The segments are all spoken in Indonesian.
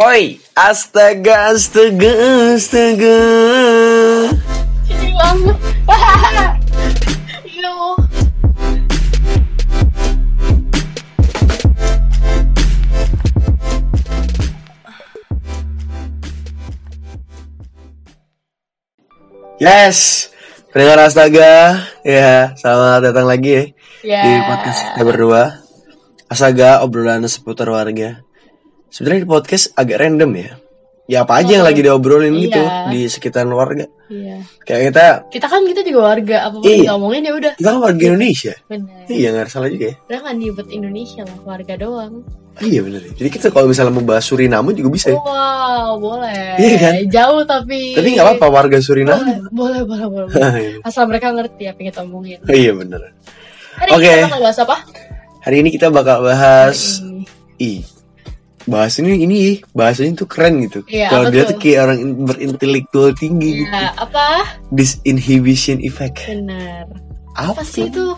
Oi, astaga, astaga, astaga. Banget. Yes, pendengar astaga, ya selamat datang lagi ya Ya. di podcast kita berdua. Astaga, obrolan seputar warga. Sebenarnya di podcast agak random ya. Ya apa aja yang lagi diobrolin Iya. gitu di sekitaran warga. Iya. Kayak kita, Kita kan kita juga warga, apa pun Iya. yang ngomongin ya udah. kita kan warga Indonesia. Benar. Iya nggak salah juga ya. Kita kan nyebut Indonesia lah, warga doang. Iya bener. Jadi kita kalau misalnya mau bahas Suriname juga bisa ya. Wow, boleh. Iya kan? Jauh tapi. Tapi nggak apa-apa warga Suriname. Boleh, boleh, boleh, boleh. Asal mereka ngerti apa yang kita omongin. iya bener. Hari Oke. ini kita bakal bahas apa? Hari ini kita bakal bahas Ini. Bahas ini ini bahasanya tuh keren gitu. Iya, Kalau dia tuh? kayak orang in- berintelektual tinggi gitu. Ya, apa? Disinhibition effect. Benar. Apa Apa sih itu?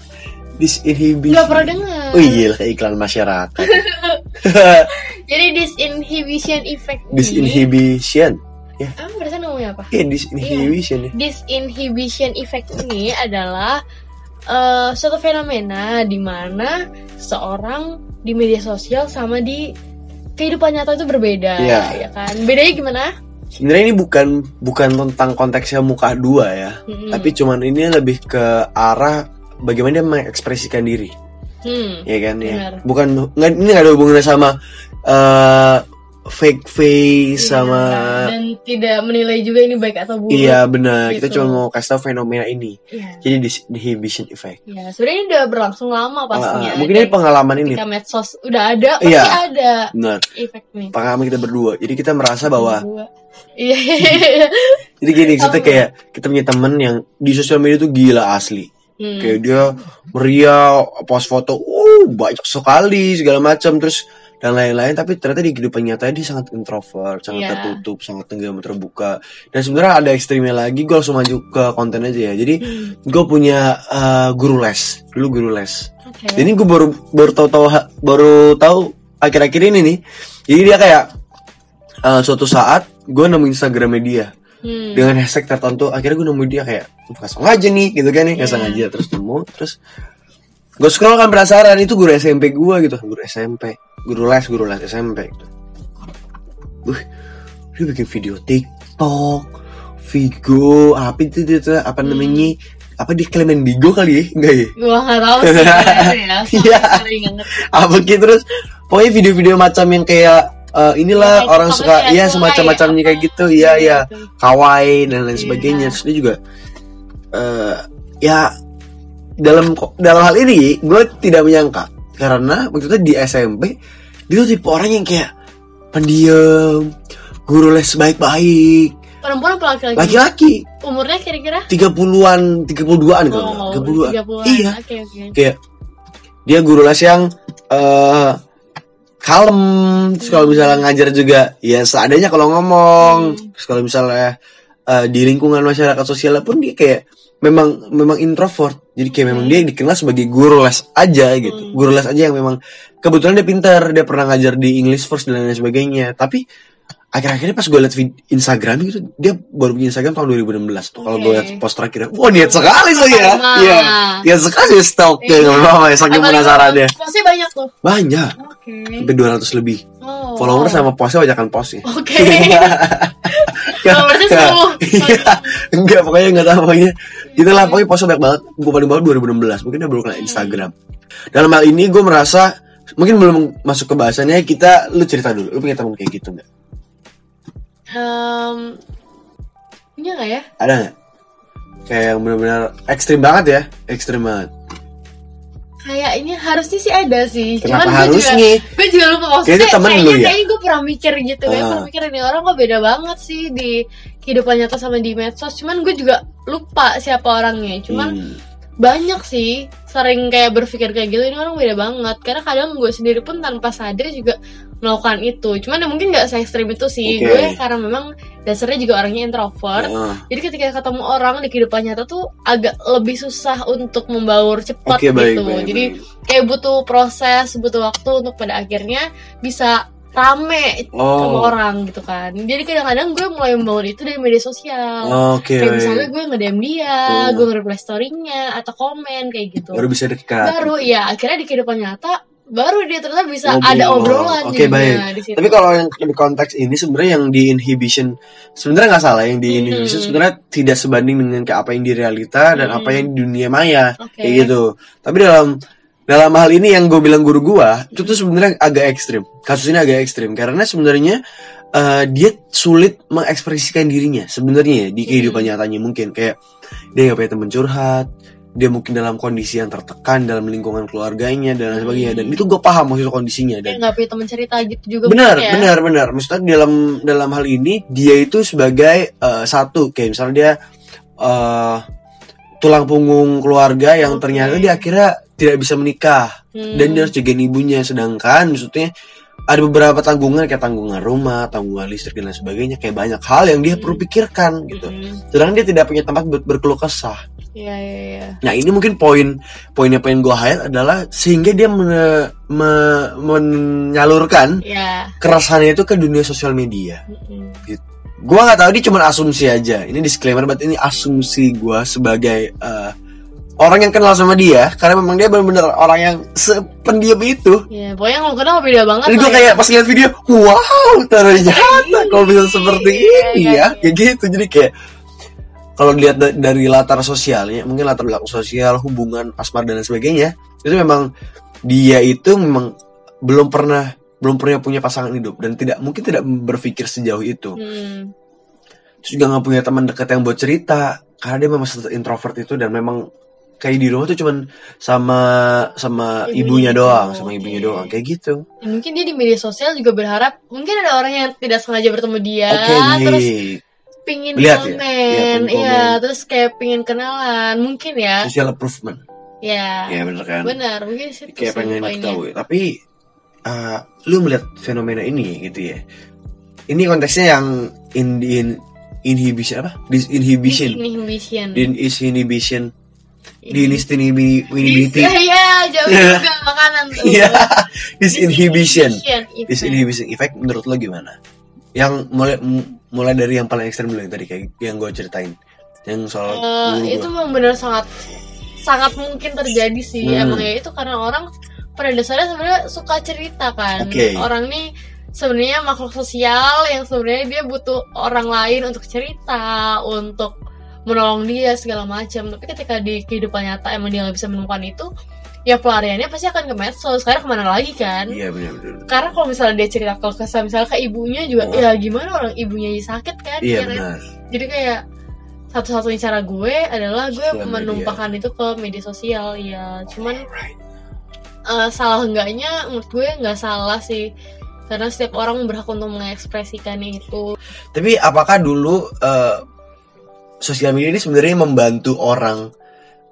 Disinhibition. Nggak pernah dengar. Oh iya, kayak iklan masyarakat. Jadi disinhibition effect. Disinhibition. Ya, Ah, berarti ngomongnya apa? iya disinhibition ya. Disinhibition effect ini adalah eh, suatu fenomena di mana seorang di media sosial sama di kehidupan nyata itu berbeda, Iya. ya kan? Bedanya gimana? Sebenarnya ini bukan bukan tentang konteksnya muka dua ya, Mm-mm. tapi cuman ini lebih ke arah bagaimana dia mengekspresikan diri. Hmm, ya kan ya Benar. bukan nggak ini nggak ada hubungannya sama eh fake face sama Iya, dan tidak menilai juga ini baik atau buruk. iya benar kita Gitu. cuma mau kasih tau fenomena ini Iya. jadi inhibition effect Ya, sebenarnya ini udah berlangsung lama pastinya. Ah, mungkin ini pengalaman ini ketika medsos udah ada, pasti Iya. ada benar pengalaman kita berdua jadi kita merasa bahwa Berdua. Iya. jadi gini kita kayak kita punya temen yang di sosial media tuh gila asli Hmm. kayak dia meriah post foto uh banyak sekali segala macam terus dan lain-lain tapi ternyata di kehidupan nyata dia sangat introvert sangat Iya. tertutup sangat tenggam terbuka dan sebenarnya ada ekstrimnya lagi gue langsung maju ke konten aja ya jadi Hmm. gue punya eh, guru les dulu guru les Oke. jadi gue baru baru tahu tahu baru tahu akhir-akhir ini nih jadi dia kayak eh, suatu saat gue nemu instagramnya dia Hmm. dengan hashtag tertentu akhirnya gue nemu dia kayak bukan sengaja nih gitu kan nih nggak Iya. sengaja terus nemu terus gue scroll kan penasaran itu guru SMP gue gitu guru SMP guru les guru les SMP gitu Wih, dia bikin video TikTok Vigo apa itu, itu, apa Hmm. namanya apa di Clement Bigo kali ya enggak ya Gua nggak tahu sih ya. Iya. Apa gitu terus pokoknya video-video macam yang kayak eh, inilah Kayak orang suka iya kayak semacam-macamnya kayak gitu iya iya Gitu. kawaii dan lain Iya. sebagainya terus dia juga eh ya dalam dalam hal ini gue tidak menyangka karena itu di SMP dia tuh tipe orang yang kayak pendiam guru les baik-baik Perempuan apa laki-laki? laki-laki Umurnya kira-kira? 30-an 32-an kalau Oh, nggak, 32-an 30-an. iya Oke, oke. kayak dia guru les yang eh kalem terus kalau misalnya ngajar juga ya seadanya kalau ngomong Hmm. terus kalau misalnya eh, di lingkungan masyarakat sosial pun dia kayak memang memang introvert jadi kayak memang dia dikenal sebagai guru les aja gitu Hmm. guru les aja yang memang kebetulan dia pintar dia pernah ngajar di English first dan lain sebagainya tapi akhir-akhirnya pas gue liat Instagram gitu dia baru punya Instagram tahun 2016 tuh kalau gue liat post terakhirnya wah niat sekali saya Sama. iya niat sekali stalking Iya. apa ya saking Apalagi penasaran ya Pasti banyak tuh. banyak Oke. sampai 200 lebih Oh. follower sama postnya bajakan postnya Oke. Followersnya Ya, sepuluh. iya. enggak pokoknya enggak tahu pokoknya. Itulah pokoknya postnya banyak banget. Gue paling bawah 2016 mungkin dia baru kenal Instagram. Dalam hal ini gue merasa mungkin belum masuk ke bahasannya kita lu cerita dulu. Lu punya teman kayak gitu nggak? Em, punya nggak ya? ada nggak? Kayak yang benar-benar ekstrim banget ya? Ekstrim banget Kayaknya harusnya sih ada sih. Kenapa Cuman gue harusnya? juga, gue juga lupa maksudnya. Kayaknya temen kayaknya, lu ya? kayaknya gue pernah mikir gitu. Kayaknya Ah. pernah mikir ini orang kok beda banget sih di kehidupan nyata sama di medsos. Cuman gue juga lupa siapa orangnya. Cuman Hmm. Banyak sih sering kayak berpikir kayak gitu ini orang beda banget karena kadang gue sendiri pun tanpa sadar juga melakukan itu cuman ya mungkin nggak se ekstrim itu sih Oke. gue karena memang dasarnya juga orangnya introvert Heeh. jadi ketika ketemu orang di kehidupan nyata tuh agak lebih susah untuk membaur cepat baik gitu baik. jadi baik. kayak butuh proses butuh waktu untuk pada akhirnya bisa rame sama Oh, orang gitu kan jadi kadang-kadang gue mulai membangun itu dari media sosial oke. kayak misalnya gue nge-DM dia Oh. gue nge-reply story-nya atau komen kayak gitu Baru bisa dekat. baru ya akhirnya di kehidupan nyata baru dia ternyata bisa Ngobrol. ada obrolan Oke, jadinya baik. Tapi kalau yang di konteks ini sebenarnya yang di inhibition sebenarnya nggak salah yang di Hmm. inhibition sebenarnya tidak sebanding dengan ke apa yang di realita dan Hmm. apa yang di dunia maya Oke. kayak gitu. Tapi dalam dalam hal ini yang gue bilang guru gua itu tuh sebenarnya agak ekstrim. Kasus ini agak ekstrim karena sebenarnya eh, dia sulit mengekspresikan dirinya sebenarnya ya, di kehidupan Hmm. nyatanya mungkin kayak dia nggak punya teman curhat dia mungkin dalam kondisi yang tertekan dalam lingkungan keluarganya dan lain sebagainya dan Hmm. itu gue paham maksud kondisinya dan nggak punya teman cerita gitu juga benar ya. benar benar maksudnya dalam dalam hal ini dia itu sebagai eh, satu kayak misalnya dia eh, tulang punggung keluarga yang Oke. ternyata dia akhirnya tidak bisa menikah Hmm. dan dia harus jagain ibunya sedangkan maksudnya ada beberapa tanggungan kayak tanggungan rumah, tanggungan listrik dan lain sebagainya kayak banyak hal yang dia Hmm. perlu pikirkan gitu. Hmm. Sedangkan dia tidak punya tempat buat berkeluh kesah. Iya iya iya. Nah ini mungkin poin poinnya pengen gue highlight adalah sehingga dia mene- me- menyalurkan Iya. keresahannya itu ke dunia sosial media. Mm-mm. Gua nggak tahu ini cuma asumsi aja. Ini disclaimer, berarti ini asumsi gua sebagai eh, orang yang kenal sama dia, karena memang dia benar-benar orang yang sependiam itu. Iya, pokoknya kalau kenal beda banget Jadi gue ya. kayak pas lihat video, wow ternyata kalau bisa seperti Iya, ini iya. ya, kayak gitu. Jadi kayak kalau dilihat da- dari latar sosialnya, mungkin latar belakang sosial, hubungan asmara dan lain sebagainya, itu memang dia itu memang belum pernah belum pernah punya pasangan hidup dan tidak mungkin tidak berpikir sejauh itu. Hmm. Terus juga nggak punya teman dekat yang buat cerita karena dia memang introvert itu dan memang kayak di rumah tuh cuman sama sama Ibunya ibunya doang, doang, sama ibunya doang kayak gitu. Ya, mungkin dia di media sosial juga berharap mungkin ada orang yang tidak sengaja bertemu dia Oke, terus pingin Lihat ya? komen, Iya, pingin iya, komen. terus kayak pingin kenalan, mungkin ya, social improvement. ya, Ya bener kan? benar, mungkin situ Kayak sih pengen diketahui. Tapi uh, lu melihat fenomena ini gitu ya. Ini konteksnya yang in, in inhibition apa? Disinhibition. Inhibition. Disinhibition. Disinhibition. Iya, iya, jauh juga makanan tuh. Iya. Disinhibition. Disinhibition effect menurut lo gimana? Yang mulai mulai dari yang paling ekstrem dulu yang tadi kayak yang gue ceritain. Yang soal guru itu memang benar sangat sangat mungkin terjadi sih Hmm. emang ya itu karena orang pada dasarnya sebenarnya suka cerita kan Oke. orang nih sebenarnya makhluk sosial yang sebenarnya dia butuh orang lain untuk cerita untuk menolong dia segala macam tapi ketika di kehidupan nyata emang dia nggak bisa menemukan itu ya pelariannya pasti akan ke medsos karena ke mana lagi kan Iya benar benar. karena kalau misalnya dia cerita ke kesah misalnya ke ibunya juga Oh. ya gimana orang ibunya sakit kan Iya ya kan? benar. jadi kayak satu-satunya cara gue adalah gue Sosial media. menumpahkan itu ke media sosial ya cuman Right. eh, salah enggaknya menurut gue nggak salah sih karena setiap orang berhak untuk mengekspresikan itu Tapi apakah dulu eh, sosial media ini sebenarnya membantu orang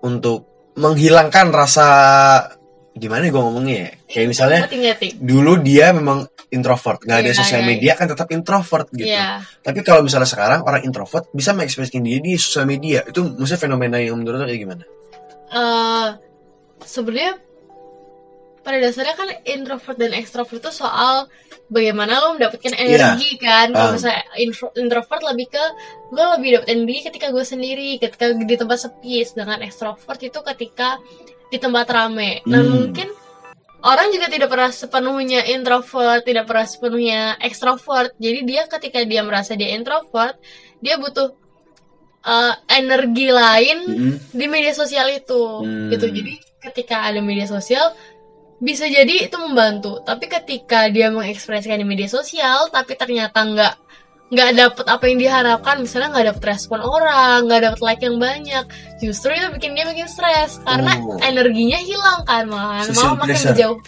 untuk menghilangkan rasa gimana gue ngomongnya ya? Kayak misalnya dulu dia memang introvert, nggak ada Iya, sosial media kan tetap introvert gitu. Iya, Tapi kalau misalnya sekarang orang introvert bisa mengekspresikan diri di sosial media, itu maksudnya fenomena yang menurut lo kayak gimana? eh sebenarnya pada dasarnya kan introvert dan ekstrovert itu soal bagaimana lo mendapatkan energi kan kalau Ah. misalnya intro- introvert lebih ke gue lebih dapat energi ketika gue sendiri ketika di tempat sepi sedangkan ekstrovert itu ketika di tempat rame nah Hmm. mungkin orang juga tidak pernah sepenuhnya introvert tidak pernah sepenuhnya ekstrovert jadi dia ketika dia merasa dia introvert dia butuh uh, energi lain Mm-mm. di media sosial itu Hmm. gitu jadi ketika ada media sosial bisa jadi itu membantu tapi ketika dia mengekspresikan di media sosial tapi ternyata nggak nggak dapet apa yang diharapkan misalnya nggak dapet respon orang nggak dapet like yang banyak justru itu bikin dia makin stres karena Oh. energinya hilang kan malah Social malah makin pressure. menjauh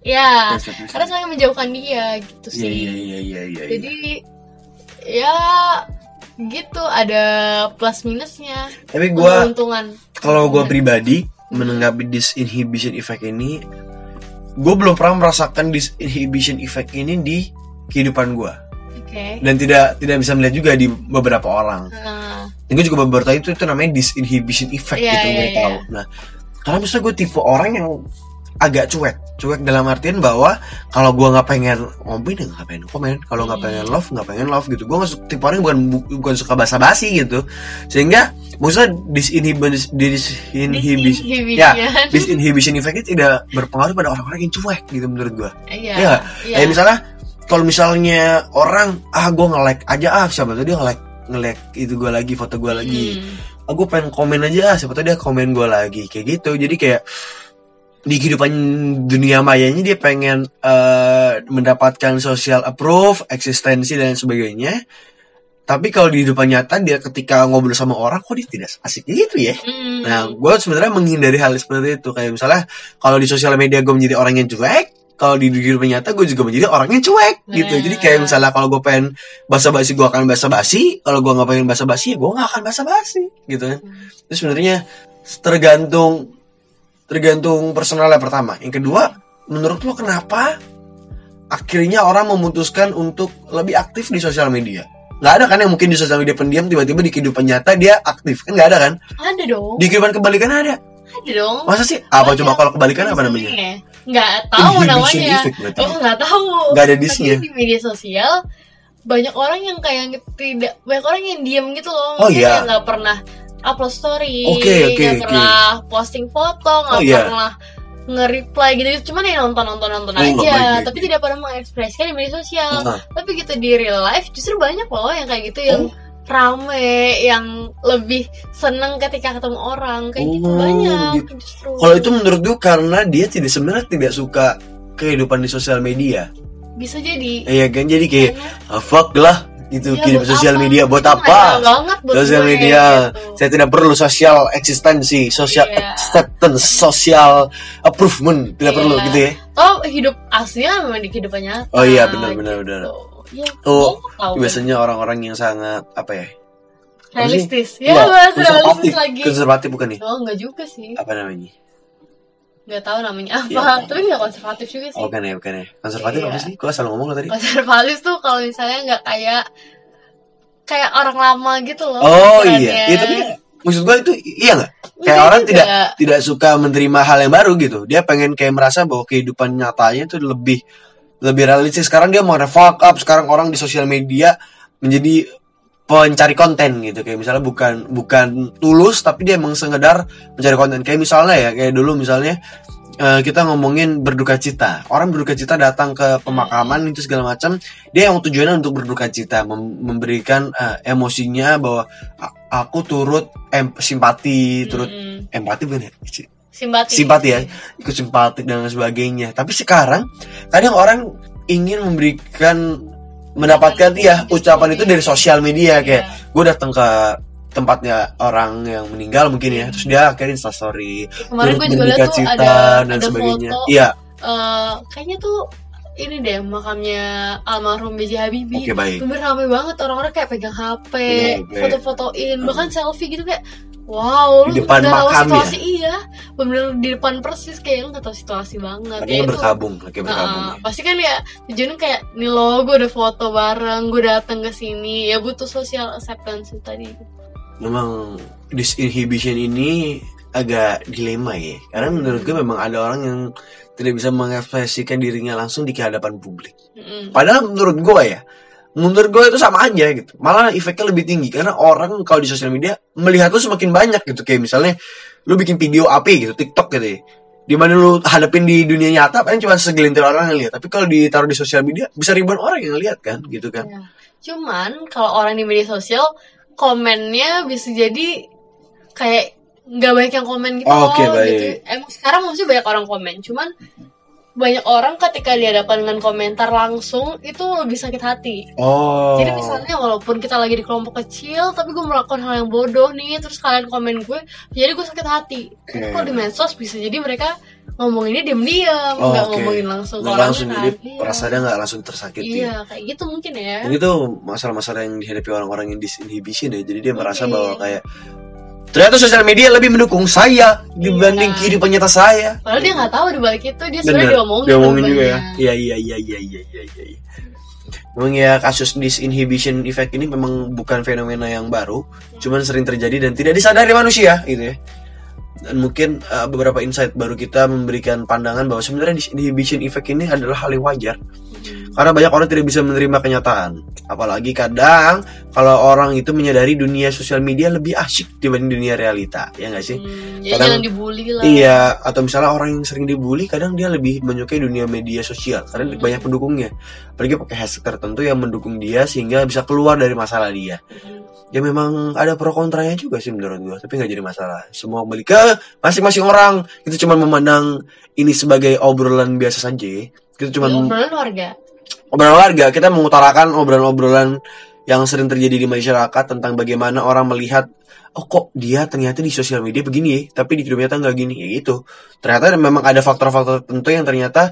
ya Pressure, karena semakin menjauhkan dia gitu Iya sih iya iya iya iya. jadi ya gitu ada plus minusnya Tapi gue kalau gue pribadi menanggapi disinhibition effect ini, gue belum pernah merasakan disinhibition effect ini di kehidupan gue oke dan tidak tidak bisa melihat juga di beberapa orang. Nah, Dan gue juga baru tahu itu itu namanya disinhibition effect Iya, gitu iya, gue iya. tahu. Nah, karena misalnya gue tipe orang yang agak cuek cuek dalam artian bahwa kalau gua nggak pengen komen ya nggak pengen komen kalau nggak pengen love nggak pengen love gitu su- tipe orang bukan bukan suka basa-basi gitu sehingga maksudnya disinhibition disinhibition ya Disinhibition. disinhibition effect itu tidak berpengaruh pada orang-orang yang cuek gitu menurut gua Iya. Iya. Iya. Misalnya kalau misalnya orang ah gue nge-like aja ah siapa tuh dia nge-like nge-like itu gue lagi foto gue lagi Hmm. ah gue pengen komen aja ah siapa tuh dia komen gue lagi kayak gitu jadi kayak di kehidupan dunia mayanya dia pengen eh, mendapatkan social approve eksistensi dan sebagainya tapi kalau di kehidupan nyata dia ketika ngobrol sama orang kok dia tidak asik gitu ya Hmm. Nah, gue sebenarnya menghindari hal seperti itu. Kayak misalnya, kalau di sosial media gue menjadi orang yang cuek, kalau di kehidupan nyata gue juga menjadi orang yang cuek gitu. Nah. Jadi kayak misalnya kalau gue pengen basa-basi, gue akan basa-basi. Kalau gue nggak pengen basa-basi, ya gue nggak akan basa-basi gitu. kan. Itu sebenarnya tergantung tergantung personalnya pertama. Yang kedua, menurut lo kenapa akhirnya orang memutuskan untuk lebih aktif di sosial media? Nggak ada kan yang mungkin di sosial media pendiam tiba-tiba di kehidupan nyata dia aktif kan nggak ada kan? Ada dong. Di kehidupan kebalikan ada. Ada dong. Masa sih? Apa Banyak. coba kalau kebalikan apa namanya? Nggak tahu namanya. Oh nggak tahu. Nggak ada disnya. Di media sosial banyak orang yang kayak tidak banyak orang yang diem gitu loh. Oh, iya. nggak pernah upload story, oke, nggak oke. pernah posting foto, nggak Oh, iya. pernah nge-reply gitu cuman ya nonton nonton nonton Oh, aja tapi baik. tidak pernah mengekspresikan di media sosial Heeh. tapi gitu di real life justru banyak loh yang kayak gitu yang Oh. rame yang lebih seneng ketika ketemu orang kayak gitu Oh, banyak gitu. justru Kalau itu menurut gue karena dia tidak sebenarnya tidak suka kehidupan di sosial media. bisa jadi Iya kan jadi kayak ah, fuck lah gitu Ya, buat sosial apa? media buat apa? Sosial media, gitu. saya tidak perlu sosial eksistensi, social Iya. acceptance, social improvement, tidak Iya. perlu gitu ya. oh hidup aslinya memang di kehidupan nyata Oh iya benar benar gitu. benar. ya, Oh, tahu Biasanya orang-orang yang sangat apa ya? kan? realistis Iya, ya bahas konservatif. realistis lagi Konservatif bukan nih? oh enggak juga sih Apa namanya? Nggak tahu namanya apa Iya. tapi nggak konservatif juga sih Oh, bukan ya, bukan ya. Konservatif Iya. apa sih? Gua salah ngomong lo tadi. konservatif tuh kalau misalnya nggak kayak kayak orang lama gitu loh Oh iya, iya tapi kan, maksud gua itu iya nggak? Kayak Enggak orang juga. tidak tidak suka menerima hal yang baru gitu. Dia pengen kayak merasa bahwa kehidupan nyatanya itu lebih lebih realistis. Sekarang dia mau fuck up. Sekarang orang di sosial media menjadi pencari konten gitu. Kayak misalnya bukan bukan tulus tapi dia emang sekedar mencari konten. Kayak misalnya ya, kayak dulu misalnya eh, kita ngomongin berduka cita. Orang berduka cita datang ke pemakaman itu segala macam. Dia yang tujuannya untuk berduka cita, mem- memberikan eh, emosinya bahwa aku turut em- simpati, turut Mm-mm. empati ya? simpati Simpati ya, ikut simpatik dan sebagainya. Tapi sekarang kadang orang ingin memberikan mendapatkan ya ucapan itu dari sosial media kayak gue datang ke tempatnya orang yang meninggal mungkin ya terus dia akhirnya instastory kemarin gue juga lihat tuh ada dan ada sebagainya foto iya eh, kayaknya tuh ini deh makamnya almarhum B.J. Habibie baik bener rame banget orang-orang kayak pegang HP Iya, foto-fotoin Hmm. bahkan selfie gitu kayak wow Di lu depan nggak tahu makam situasi iya bener di depan persis kayak lu nggak tahu situasi banget lagi Ya itu. berkabung lagi berkabung Nah, ya. pasti kan ya tujuannya kayak nih lo gue udah foto bareng gue datang ke sini ya butuh social acceptance tadi memang disinhibition ini agak dilema ya karena menurut gue memang ada orang yang tidak bisa mengekspresikan dirinya langsung di hadapan publik Mm-mm. Padahal menurut gue ya, menurut gue itu sama aja gitu. Malah efeknya lebih tinggi karena orang kalau di sosial media melihat lu semakin banyak gitu. Kayak misalnya lu bikin video apa gitu, TikTok gitu ya. Di mana lu hadapin di dunia nyata paling cuma segelintir orang yang lihat. Tapi kalau ditaruh di sosial media bisa ribuan orang yang lihat kan gitu kan. Ya. Cuman kalau orang di media sosial komennya bisa jadi kayak nggak banyak yang komen gitu Oh, oke, loh, baik. gitu. Emang sekarang maksudnya banyak orang komen, cuman banyak orang ketika dihadapkan dengan komentar langsung itu lebih sakit hati. Oh. Jadi misalnya walaupun kita lagi di kelompok kecil, tapi gue melakukan hal yang bodoh nih, terus kalian komen gue, jadi gue sakit hati. Tapi kalau di medsos bisa jadi mereka ngomonginnya diam-diam, Oh, nggak oke. ngomongin langsung Nggak langsung kan. jadi Iya. perasaannya nggak langsung tersakiti. Iya, kayak gitu mungkin ya. Dan itu masalah-masalah yang dihadapi orang-orang yang disinhibition ya. Jadi dia merasa bahwa kayak ternyata sosial media lebih mendukung saya dibanding Iya. kehidupan nyata saya. Padahal dia nggak tahu di balik itu dia sebenarnya diomongin. diomongin juga ya. Iya iya iya iya iya iya iya. iya. Memang ya kasus disinhibition effect ini memang bukan fenomena yang baru, cuman sering terjadi dan tidak disadari manusia gitu ya. Dan mungkin uh, beberapa insight baru kita memberikan pandangan bahwa sebenarnya disinhibition effect ini adalah hal yang wajar karena banyak orang tidak bisa menerima kenyataan apalagi kadang kalau orang itu menyadari dunia sosial media lebih asyik dibanding dunia realita ya nggak sih Hmm, ya Kadang- jangan dibully lah. Iya, atau misalnya orang yang sering dibully kadang dia lebih menyukai dunia media sosial karena Hmm. banyak pendukungnya. Apalagi pakai hashtag tertentu yang mendukung dia sehingga bisa keluar dari masalah dia. Hmm. Ya memang ada pro kontranya juga sih menurut gua, tapi nggak jadi masalah. Semua kembali ke masing-masing orang. Itu cuma memandang ini sebagai obrolan biasa saja. Kita cuma Ya, obrolan warga. obrolan warga, kita mengutarakan obrolan-obrolan yang sering terjadi di masyarakat tentang bagaimana orang melihat oh kok dia ternyata di sosial media begini ya, tapi di hidup nyata nggak gini ya gitu. Ternyata memang ada faktor-faktor tertentu yang ternyata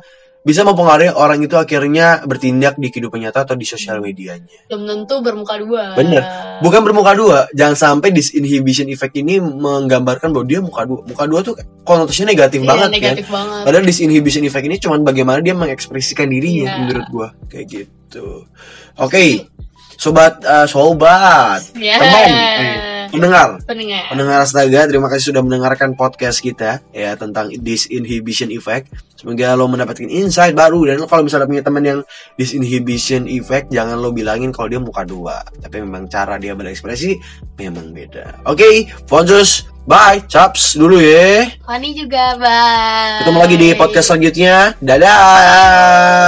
bisa mempengaruhi orang itu akhirnya bertindak di kehidupan nyata atau di sosial medianya. Belum tentu bermuka dua. Bener. Bukan bermuka dua, jangan sampai disinhibition effect ini menggambarkan bahwa dia muka dua. Muka dua tuh konotasinya negatif Iya, banget kan. negatif banget. Padahal disinhibition effect ini cuman bagaimana dia mengekspresikan dirinya Iya. menurut gua kayak gitu. Oke. Sobat eh, sobat Ya. teman eh, pendengar Pendengar. pendengar astaga terima kasih sudah mendengarkan podcast kita ya tentang disinhibition effect. Semoga lo mendapatkan insight baru dan lo kalau misalnya punya teman yang disinhibition effect jangan lo bilangin kalau dia muka dua. Tapi memang cara dia berekspresi memang beda. Oke, Fonsus, bye, caps dulu ya. Fani juga, bye. Ketemu lagi di podcast selanjutnya. Dadah.